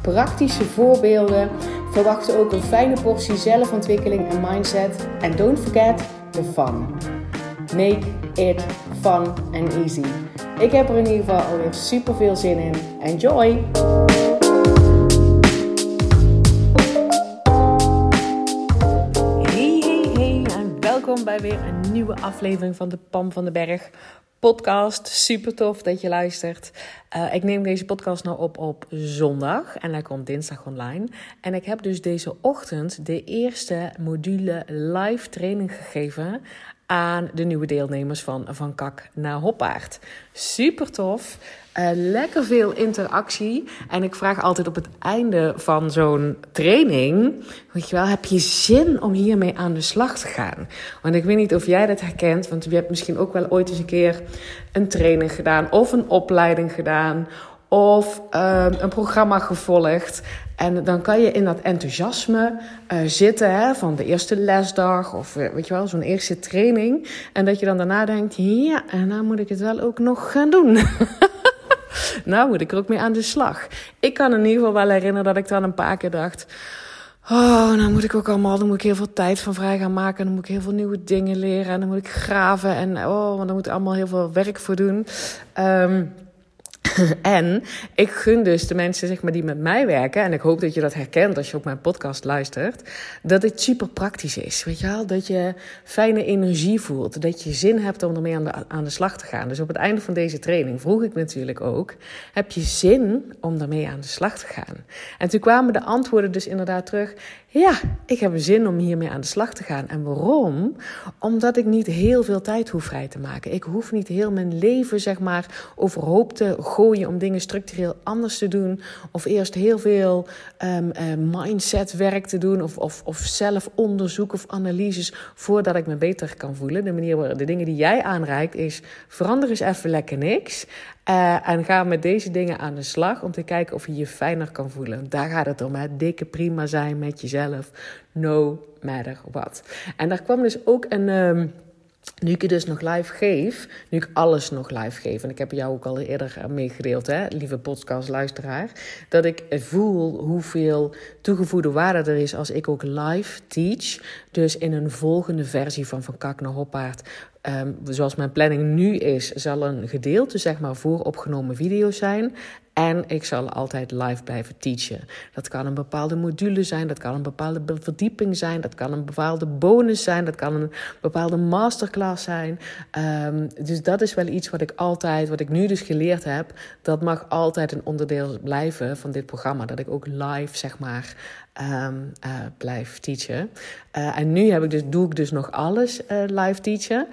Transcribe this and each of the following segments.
praktische voorbeelden. Verwacht ook een fijne portie zelfontwikkeling en mindset. En don't forget the fun. Make it fun and easy. Ik heb er in ieder geval alweer super veel zin in. Enjoy! Hey, hey, hey en welkom bij weer een nieuwe aflevering van de Pam van den Berg podcast. Super tof dat je luistert. Uh, ik neem deze podcast nou op op zondag en hij komt dinsdag online. En ik heb dus deze ochtend de eerste module live training gegeven aan de nieuwe deelnemers van Van Kak naar Hoppaard. Super tof. Uh, lekker veel interactie. En ik vraag altijd op het einde van zo'n training: Weet je wel, heb je zin om hiermee aan de slag te gaan? Want ik weet niet of jij dat herkent, want je hebt misschien ook wel ooit eens een keer een training gedaan of een opleiding gedaan of uh, een programma gevolgd. En dan kan je in dat enthousiasme uh, zitten hè, van de eerste lesdag of uh, weet je wel, zo'n eerste training. En dat je dan daarna denkt, ja, en nou moet ik het wel ook nog gaan doen. nou moet ik er ook mee aan de slag. Ik kan in ieder geval wel herinneren dat ik dan een paar keer dacht... Oh, nou moet ik ook allemaal, dan moet ik heel veel tijd van vrij gaan maken. En dan moet ik heel veel nieuwe dingen leren. En dan moet ik graven. En oh, want dan moet ik allemaal heel veel werk voor doen. Um, en ik gun dus de mensen zeg maar, die met mij werken, en ik hoop dat je dat herkent als je op mijn podcast luistert, dat het super praktisch is. Weet je wel? Dat je fijne energie voelt, dat je zin hebt om ermee aan de, aan de slag te gaan. Dus op het einde van deze training vroeg ik natuurlijk ook: heb je zin om ermee aan de slag te gaan? En toen kwamen de antwoorden dus inderdaad terug: ja, ik heb zin om hiermee aan de slag te gaan. En waarom? Omdat ik niet heel veel tijd hoef vrij te maken. Ik hoef niet heel mijn leven, zeg maar, overhoop te gooien om dingen structureel anders te doen. Of eerst heel veel um, uh, mindsetwerk te doen. Of, of, of zelfonderzoek of analyses voordat ik me beter kan voelen. De manier, de dingen die jij aanreikt is verander eens even lekker niks. Uh, en ga met deze dingen aan de slag om te kijken of je je fijner kan voelen. Daar gaat het om, hè. dikke prima zijn met jezelf, no matter what. En daar kwam dus ook een... Um, nu ik het dus nog live geef, nu ik alles nog live geef, en ik heb jou ook al eerder meegedeeld, hè, lieve podcastluisteraar, dat ik voel hoeveel toegevoegde waarde er is als ik ook live teach. Dus in een volgende versie van Van Kak naar Hoppaard, um, zoals mijn planning nu is, zal een gedeelte zeg maar vooropgenomen video's zijn. En ik zal altijd live blijven teachen. Dat kan een bepaalde module zijn, dat kan een bepaalde verdieping zijn, dat kan een bepaalde bonus zijn, dat kan een bepaalde masterclass zijn. Um, dus dat is wel iets wat ik altijd, wat ik nu dus geleerd heb, dat mag altijd een onderdeel blijven van dit programma. Dat ik ook live, zeg maar, um, uh, blijf teachen. Uh, en nu heb ik dus, doe ik dus nog alles uh, live teachen.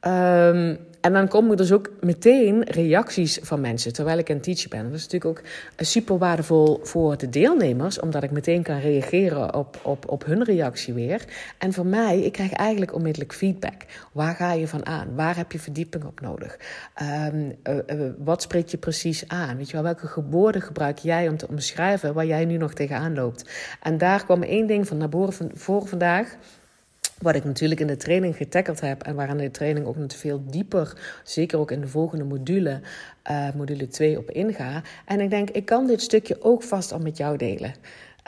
Um, en dan komen er dus ook meteen reacties van mensen terwijl ik een teacher ben. Dat is natuurlijk ook super waardevol voor de deelnemers, omdat ik meteen kan reageren op, op, op hun reactie weer. En voor mij, ik krijg eigenlijk onmiddellijk feedback. Waar ga je van aan? Waar heb je verdieping op nodig? Um, uh, uh, wat spreekt je precies aan? Weet je wel, welke woorden gebruik jij om te omschrijven waar jij nu nog tegenaan loopt? En daar kwam één ding van naar voren vandaag. Wat ik natuurlijk in de training getackeld heb en waaraan de training ook nog veel dieper, zeker ook in de volgende module, uh, module 2 op inga. En ik denk, ik kan dit stukje ook vast al met jou delen.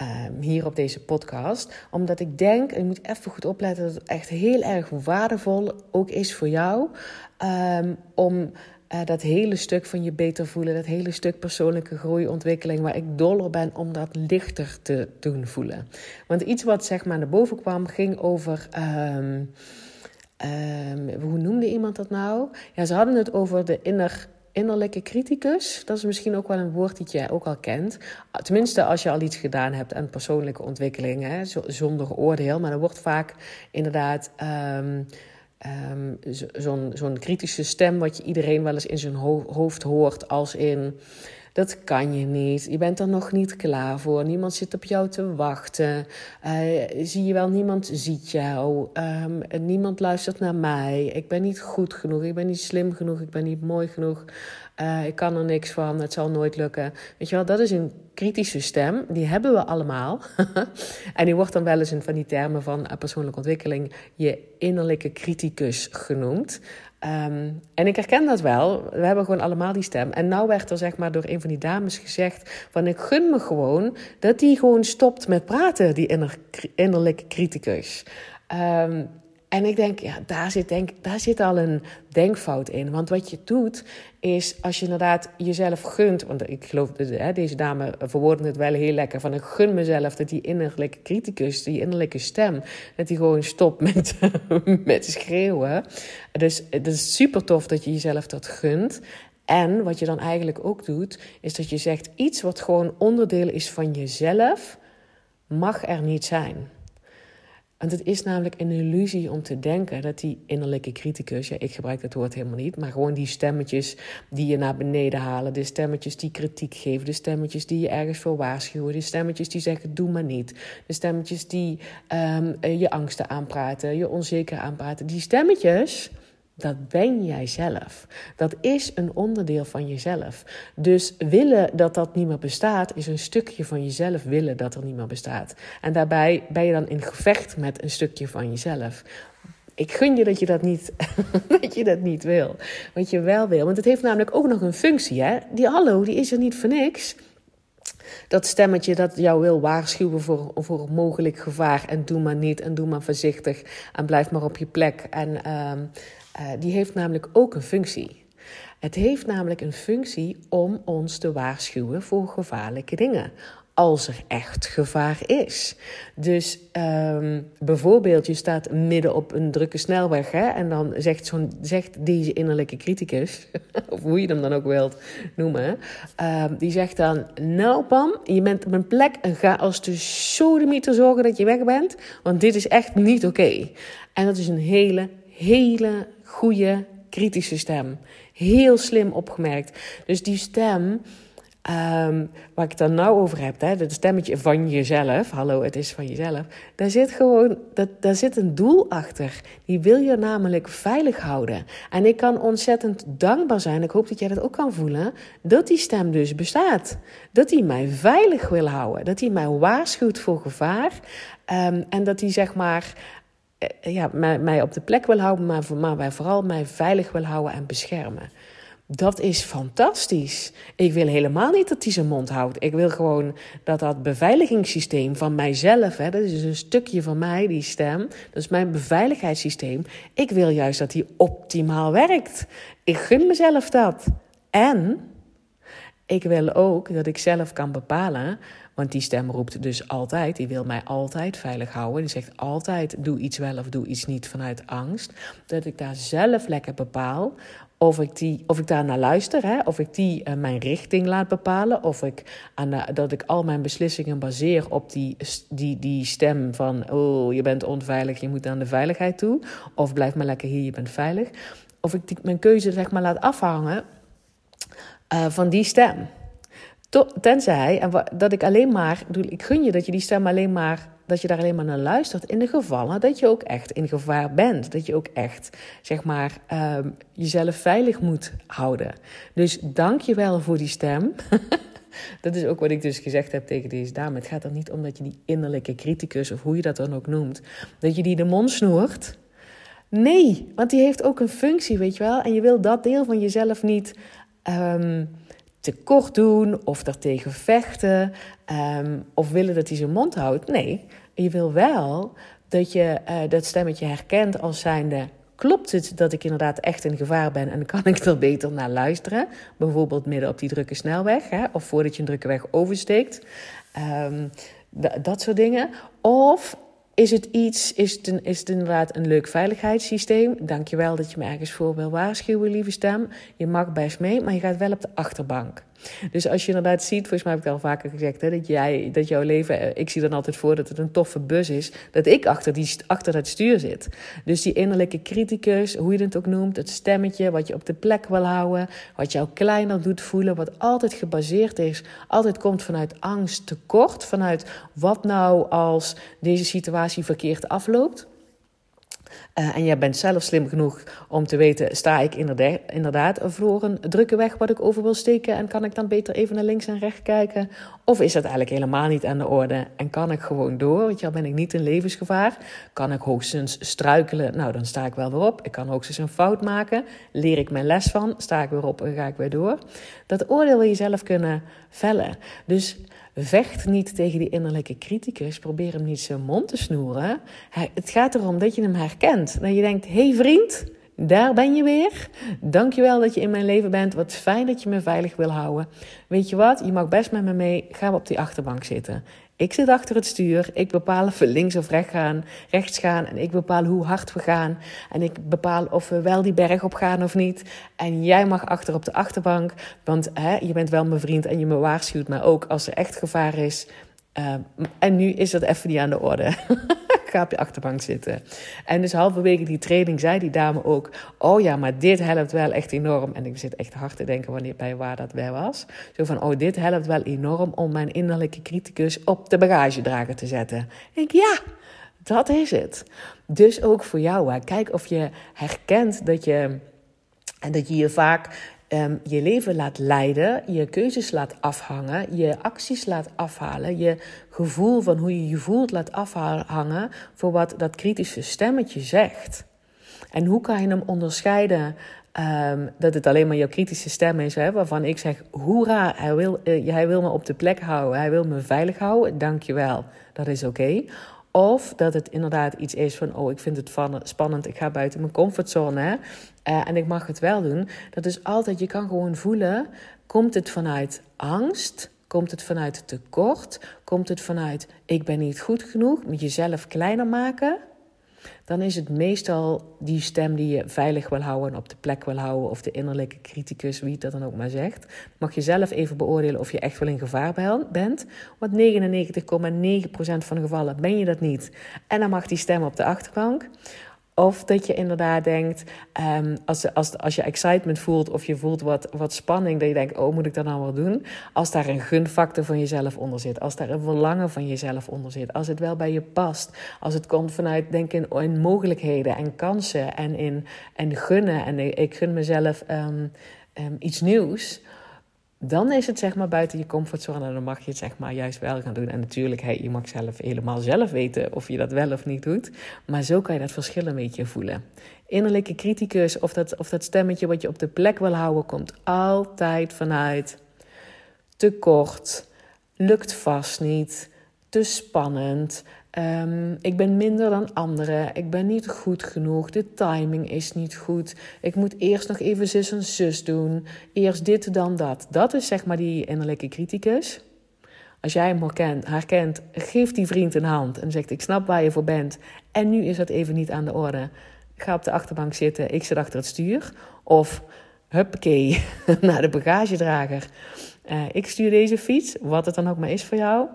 Um, hier op deze podcast. Omdat ik denk, en je moet even goed opletten, dat het echt heel erg waardevol ook is voor jou. Um, om uh, dat hele stuk van je beter voelen, dat hele stuk persoonlijke groei, ontwikkeling, waar ik dol op ben om dat lichter te doen voelen. Want iets wat zeg maar naar boven kwam, ging over. Um, um, hoe noemde iemand dat nou? Ja, ze hadden het over de inner, innerlijke criticus. Dat is misschien ook wel een woord dat jij ook al kent. Tenminste, als je al iets gedaan hebt aan persoonlijke ontwikkeling, hè, zonder oordeel. Maar er wordt vaak inderdaad. Um, Um, Zo'n kritische stem wat je iedereen wel eens in zijn ho hoofd hoort als in... Dat kan je niet. Je bent er nog niet klaar voor. Niemand zit op jou te wachten. Uh, zie je wel, niemand ziet jou. Um, niemand luistert naar mij. Ik ben niet goed genoeg. Ik ben niet slim genoeg. Ik ben niet mooi genoeg. Uh, ik kan er niks van. Het zal nooit lukken. Weet je wel, dat is een kritische stem. Die hebben we allemaal. en die wordt dan wel eens in van die termen van persoonlijke ontwikkeling je innerlijke criticus genoemd. Um, en ik herken dat wel. We hebben gewoon allemaal die stem. En nou werd er zeg maar door een van die dames gezegd... van ik gun me gewoon dat die gewoon stopt met praten, die inner, innerlijke criticus. Um, en ik denk, ja, daar zit, denk, daar zit al een denkfout in. Want wat je doet, is als je inderdaad jezelf gunt. Want ik geloof, deze dame verwoorden het wel heel lekker. Van ik gun mezelf dat die innerlijke criticus, die innerlijke stem, dat die gewoon stopt met, met schreeuwen. Dus het is super tof dat je jezelf dat gunt. En wat je dan eigenlijk ook doet, is dat je zegt: iets wat gewoon onderdeel is van jezelf, mag er niet zijn. Want het is namelijk een illusie om te denken dat die innerlijke criticus, ja, ik gebruik dat woord helemaal niet, maar gewoon die stemmetjes die je naar beneden halen, de stemmetjes die kritiek geven, de stemmetjes die je ergens voor waarschuwen, de stemmetjes die zeggen doe maar niet, de stemmetjes die um, je angsten aanpraten, je onzeker aanpraten, die stemmetjes dat ben jij zelf. Dat is een onderdeel van jezelf. Dus willen dat dat niet meer bestaat, is een stukje van jezelf willen dat er niet meer bestaat. En daarbij ben je dan in gevecht met een stukje van jezelf. Ik gun je dat je dat niet, dat je dat niet wil. Wat je wel wil. Want het heeft namelijk ook nog een functie. Hè? Die hallo, die is er niet voor niks. Dat stemmetje dat jou wil waarschuwen voor, voor mogelijk gevaar. En doe maar niet en doe maar voorzichtig. En blijf maar op je plek. En uh, uh, die heeft namelijk ook een functie. Het heeft namelijk een functie om ons te waarschuwen voor gevaarlijke dingen. Als er echt gevaar is. Dus um, bijvoorbeeld, je staat midden op een drukke snelweg. Hè, en dan zegt, zo'n, zegt deze innerlijke criticus, of hoe je hem dan ook wilt noemen. Um, die zegt dan: Nou, Pam, je bent op een plek en ga als de sodemieter zorgen dat je weg bent. Want dit is echt niet oké. En dat is een hele, hele goede, kritische stem. Heel slim opgemerkt. Dus die stem, um, waar ik het dan nou over heb, hè, dat stemmetje van jezelf, hallo, het is van jezelf, daar zit gewoon, dat, daar zit een doel achter. Die wil je namelijk veilig houden. En ik kan ontzettend dankbaar zijn, ik hoop dat jij dat ook kan voelen, dat die stem dus bestaat. Dat die mij veilig wil houden, dat die mij waarschuwt voor gevaar. Um, en dat die zeg maar eh, ja, mij, op de plek wil houden, maar, maar vooral mij veilig wil houden en beschermen. Dat is fantastisch. Ik wil helemaal niet dat hij zijn mond houdt. Ik wil gewoon dat dat beveiligingssysteem van mijzelf, hè, dat is een stukje van mij, die stem, dat is mijn beveiligheidssysteem. Ik wil juist dat die optimaal werkt. Ik gun mezelf dat. En ik wil ook dat ik zelf kan bepalen want die stem roept dus altijd, die wil mij altijd veilig houden. Die zegt altijd, doe iets wel of doe iets niet vanuit angst. Dat ik daar zelf lekker bepaal of ik, die, of ik daar naar luister, hè? of ik die uh, mijn richting laat bepalen, of ik aan dat ik al mijn beslissingen baseer op die, die, die stem van, oh, je bent onveilig, je moet aan de veiligheid toe, of blijf maar lekker hier, je bent veilig. Of ik die, mijn keuze zeg maar laat afhangen uh, van die stem. Tenzij, en dat ik alleen maar, ik gun je dat je die stem alleen maar, dat je daar alleen maar naar luistert in de gevallen dat je ook echt in gevaar bent. Dat je ook echt, zeg maar, um, jezelf veilig moet houden. Dus dank je wel voor die stem. dat is ook wat ik dus gezegd heb tegen deze dame. Het gaat er niet om dat je die innerlijke criticus, of hoe je dat dan ook noemt, dat je die de mond snoert. Nee, want die heeft ook een functie, weet je wel. En je wil dat deel van jezelf niet. Um, tekort doen of daartegen vechten um, of willen dat hij zijn mond houdt. Nee, je wil wel dat je uh, dat stemmetje herkent als zijnde... Klopt het dat ik inderdaad echt in gevaar ben en kan ik er beter naar luisteren? Bijvoorbeeld midden op die drukke snelweg hè, of voordat je een drukke weg oversteekt. Um, dat soort dingen. Of is het iets, is het, is het inderdaad een leuk veiligheidssysteem? Dankjewel dat je me ergens voor wil waarschuwen, lieve stem. Je mag best mee, maar je gaat wel op de achterbank. Dus als je inderdaad ziet, volgens mij heb ik het al vaker gezegd, hè, dat, jij, dat jouw leven, eh, ik zie dan altijd voor dat het een toffe bus is, dat ik achter, die, achter dat stuur zit. Dus die innerlijke criticus, hoe je het ook noemt, het stemmetje wat je op de plek wil houden, wat jou kleiner doet voelen, wat altijd gebaseerd is, altijd komt vanuit angst, tekort, vanuit wat nou als deze situatie verkeerd afloopt. Uh, en jij bent zelf slim genoeg om te weten: sta ik inderdaad, inderdaad voor een drukke weg wat ik over wil steken? En kan ik dan beter even naar links en rechts kijken? Of is dat eigenlijk helemaal niet aan de orde? En kan ik gewoon door? Want ja, ben ik niet in levensgevaar? Kan ik hoogstens struikelen? Nou, dan sta ik wel weer op. Ik kan hoogstens een fout maken. Leer ik mijn les van? Sta ik weer op en ga ik weer door? Dat oordeel wil je zelf kunnen vellen. Dus Vecht niet tegen die innerlijke criticus. Probeer hem niet zijn mond te snoeren. Het gaat erom dat je hem herkent. Dat je denkt: hey vriend, daar ben je weer. Dankjewel dat je in mijn leven bent. Wat fijn dat je me veilig wil houden. Weet je wat? Je mag best met me mee. Ga op die achterbank zitten. Ik zit achter het stuur. Ik bepaal of we links of rechts gaan, rechts gaan. En ik bepaal hoe hard we gaan. En ik bepaal of we wel die berg op gaan of niet. En jij mag achter op de achterbank. Want hè, je bent wel mijn vriend en je me waarschuwt. Maar ook als er echt gevaar is. Uh, en nu is dat even niet aan de orde. op je achterbank zitten. En dus halverwege die training zei die dame ook: Oh ja, maar dit helpt wel echt enorm. En ik zit echt hard te denken wanneer, bij waar dat bij was. Zo van: Oh, dit helpt wel enorm om mijn innerlijke criticus op de bagagedrager te zetten. Ik denk, ja. Dat is het. Dus ook voor jou. Hè. Kijk of je herkent dat je, en dat je je vaak um, je leven laat leiden, je keuzes laat afhangen, je acties laat afhalen, je gevoel van hoe je je voelt laat afhangen voor wat dat kritische stemmetje zegt. En hoe kan je hem onderscheiden um, dat het alleen maar jouw kritische stem is, hè, waarvan ik zeg: hoera, hij wil, uh, hij wil me op de plek houden, hij wil me veilig houden, dankjewel, dat is oké. Of dat het inderdaad iets is van, oh, ik vind het spannend, ik ga buiten mijn comfortzone uh, en ik mag het wel doen. Dat is altijd, je kan gewoon voelen, komt het vanuit angst? Komt het vanuit tekort? Komt het vanuit, ik ben niet goed genoeg? Moet jezelf kleiner maken? Dan is het meestal die stem die je veilig wil houden, op de plek wil houden, of de innerlijke criticus, wie het dat dan ook maar zegt. Mag je zelf even beoordelen of je echt wel in gevaar bent. Want 99,9% van de gevallen ben je dat niet. En dan mag die stem op de achterbank. Of dat je inderdaad denkt, um, als, als, als je excitement voelt of je voelt wat, wat spanning, dat je denkt, oh, moet ik dat nou wel doen? Als daar een gunfactor van jezelf onder zit, als daar een verlangen van jezelf onder zit, als het wel bij je past, als het komt vanuit denken in, mogelijkheden en kansen en in en gunnen en ik gun mezelf um, um, iets nieuws dan is het zeg maar buiten je comfortzone en dan mag je het zeg maar juist wel gaan doen. En natuurlijk, hey, je mag zelf helemaal zelf weten of je dat wel of niet doet. Maar zo kan je dat verschil een beetje voelen. Innerlijke criticus of dat, of dat stemmetje wat je op de plek wil houden, komt altijd vanuit tekort, lukt vast niet, te spannend, Um, ik ben minder dan anderen. Ik ben niet goed genoeg. De timing is niet goed. Ik moet eerst nog even zus en zus doen. Eerst dit, dan dat. Dat is zeg maar die innerlijke criticus. Als jij hem herkent, herkent, geef die vriend een hand en zegt: Ik snap waar je voor bent. En nu is dat even niet aan de orde. Ga op de achterbank zitten, ik zit achter het stuur. Of huppakee, naar de bagagedrager. Uh, ik stuur deze fiets, wat het dan ook maar is voor jou.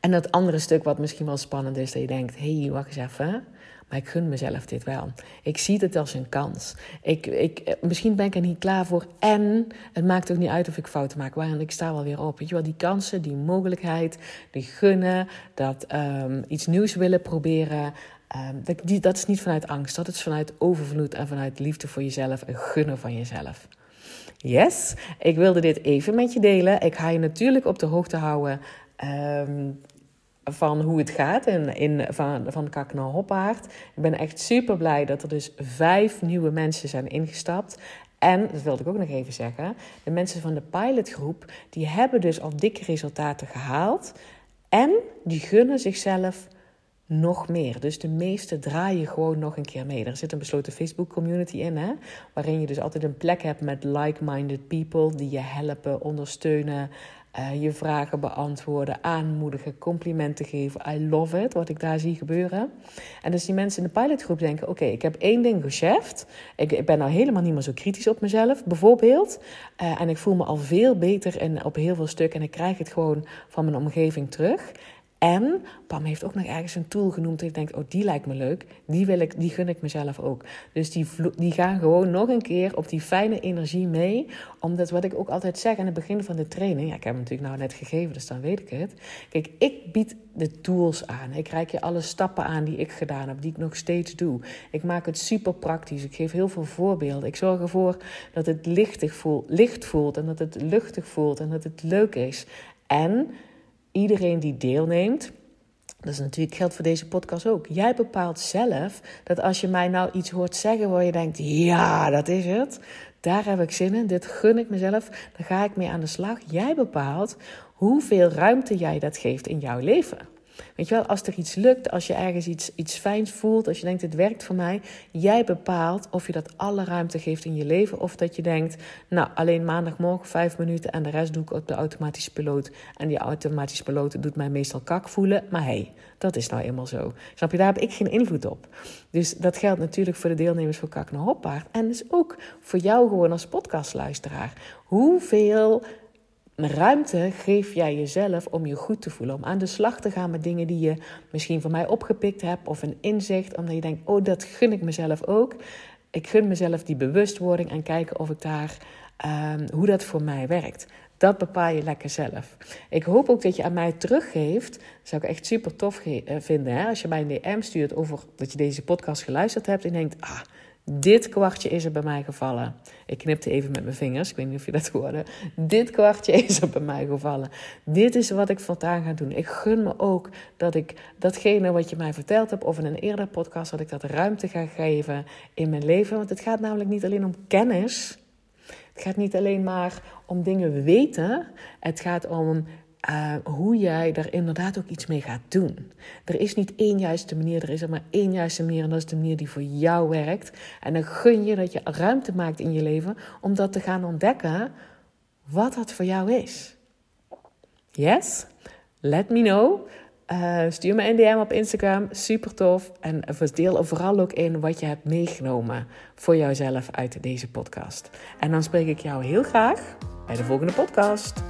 En dat andere stuk wat misschien wel spannend is, dat je denkt: hé, hey, wacht eens even. Maar ik gun mezelf dit wel. Ik zie het als een kans. Ik, ik, misschien ben ik er niet klaar voor. En het maakt ook niet uit of ik fouten maak. Want ik sta wel weer op. Weet je wel, die kansen, die mogelijkheid, die gunnen, dat um, iets nieuws willen proberen. Um, dat, dat is niet vanuit angst. Dat is vanuit overvloed en vanuit liefde voor jezelf en gunnen van jezelf. Yes, ik wilde dit even met je delen. Ik ga je natuurlijk op de hoogte houden Um, van hoe het gaat in, in, van, van Kak Hoppaard. Ik ben echt super blij dat er dus vijf nieuwe mensen zijn ingestapt. En, dat wilde ik ook nog even zeggen, de mensen van de pilotgroep, die hebben dus al dikke resultaten gehaald. En die gunnen zichzelf nog meer. Dus de meeste draaien gewoon nog een keer mee. Er zit een besloten Facebook community in, hè, waarin je dus altijd een plek hebt met like-minded people die je helpen, ondersteunen, uh, je vragen beantwoorden, aanmoedigen, complimenten geven. I love it, wat ik daar zie gebeuren. En dus die mensen in de pilotgroep denken: oké, ik heb één ding gecheft. Ik, ik, ben nou helemaal niet meer zo kritisch op mezelf, bijvoorbeeld. Uh, en ik voel me al veel beter in, op heel veel stukken. En ik krijg het gewoon van mijn omgeving terug. En Pam heeft ook nog ergens een tool genoemd. Ik denk, oh, die lijkt me leuk. Die, wil ik, die gun ik mezelf ook. Dus die, die gaan gewoon nog een keer op die fijne energie mee. Omdat wat ik ook altijd zeg aan het begin van de training. Ja, ik heb hem natuurlijk nou net gegeven, dus dan weet ik het. Kijk, ik bied de tools aan. Ik reik je alle stappen aan die ik gedaan heb, die ik nog steeds doe. Ik maak het super praktisch. Ik geef heel veel voorbeelden. Ik zorg ervoor dat het lichtig voelt, licht voelt en dat het luchtig voelt en dat het leuk is. En iedereen die deelneemt, dat is natuurlijk geldt voor deze podcast ook. Jij bepaalt zelf dat als je mij nou iets hoort zeggen waar je denkt: ja, dat is het. Daar heb ik zin in. Dit gun ik mezelf. Daar ga ik mee aan de slag. Jij bepaalt hoeveel ruimte jij dat geeft in jouw leven. Weet je wel, als er iets lukt, als je ergens iets, iets fijns voelt, als je denkt het werkt voor mij, jij bepaalt of je dat alle ruimte geeft in je leven of dat je denkt, nou alleen maandagmorgen vijf minuten en de rest doe ik op de automatische piloot. En die automatische piloot doet mij meestal kak voelen, maar hey, dat is nou eenmaal zo. Snap je, daar heb ik geen invloed op. Dus dat geldt natuurlijk voor de deelnemers van Kak naar Hoppaard en dus ook voor jou gewoon als podcastluisteraar. Hoeveel ruimte geef jij jezelf om je goed te voelen. Om aan de slag te gaan met dingen die je misschien van mij opgepikt hebt. Of een inzicht. Omdat je denkt, oh dat gun ik mezelf ook. Ik gun mezelf die bewustwording en kijken of ik daar, um, hoe dat voor mij werkt. Dat bepaal je lekker zelf. Ik hoop ook dat je aan mij teruggeeft. Dat zou ik echt super tof eh, vinden. Hè? Als je mij een DM stuurt over dat je deze podcast geluisterd hebt. En denkt, ah, dit kwartje is er bij mij gevallen. Ik knipte even met mijn vingers. Ik weet niet of je dat hoorde. Dit kwartje is er bij mij gevallen. Dit is wat ik vandaag ga doen. Ik gun me ook dat ik datgene wat je mij verteld hebt, of in een eerder podcast, dat ik dat ruimte ga geven in mijn leven. Want het gaat namelijk niet alleen om kennis. Het gaat niet alleen maar om dingen weten. Het gaat om uh, hoe jij daar inderdaad ook iets mee gaat doen. Er is niet één juiste manier, er is er maar één juiste manier en dat is de manier die voor jou werkt. En dan gun je dat je ruimte maakt in je leven om dat te gaan ontdekken wat dat voor jou is. Yes? Let me know. Uh, stuur me een DM op Instagram, super tof. En deel vooral ook in wat je hebt meegenomen voor jouzelf uit deze podcast. En dan spreek ik jou heel graag bij de volgende podcast.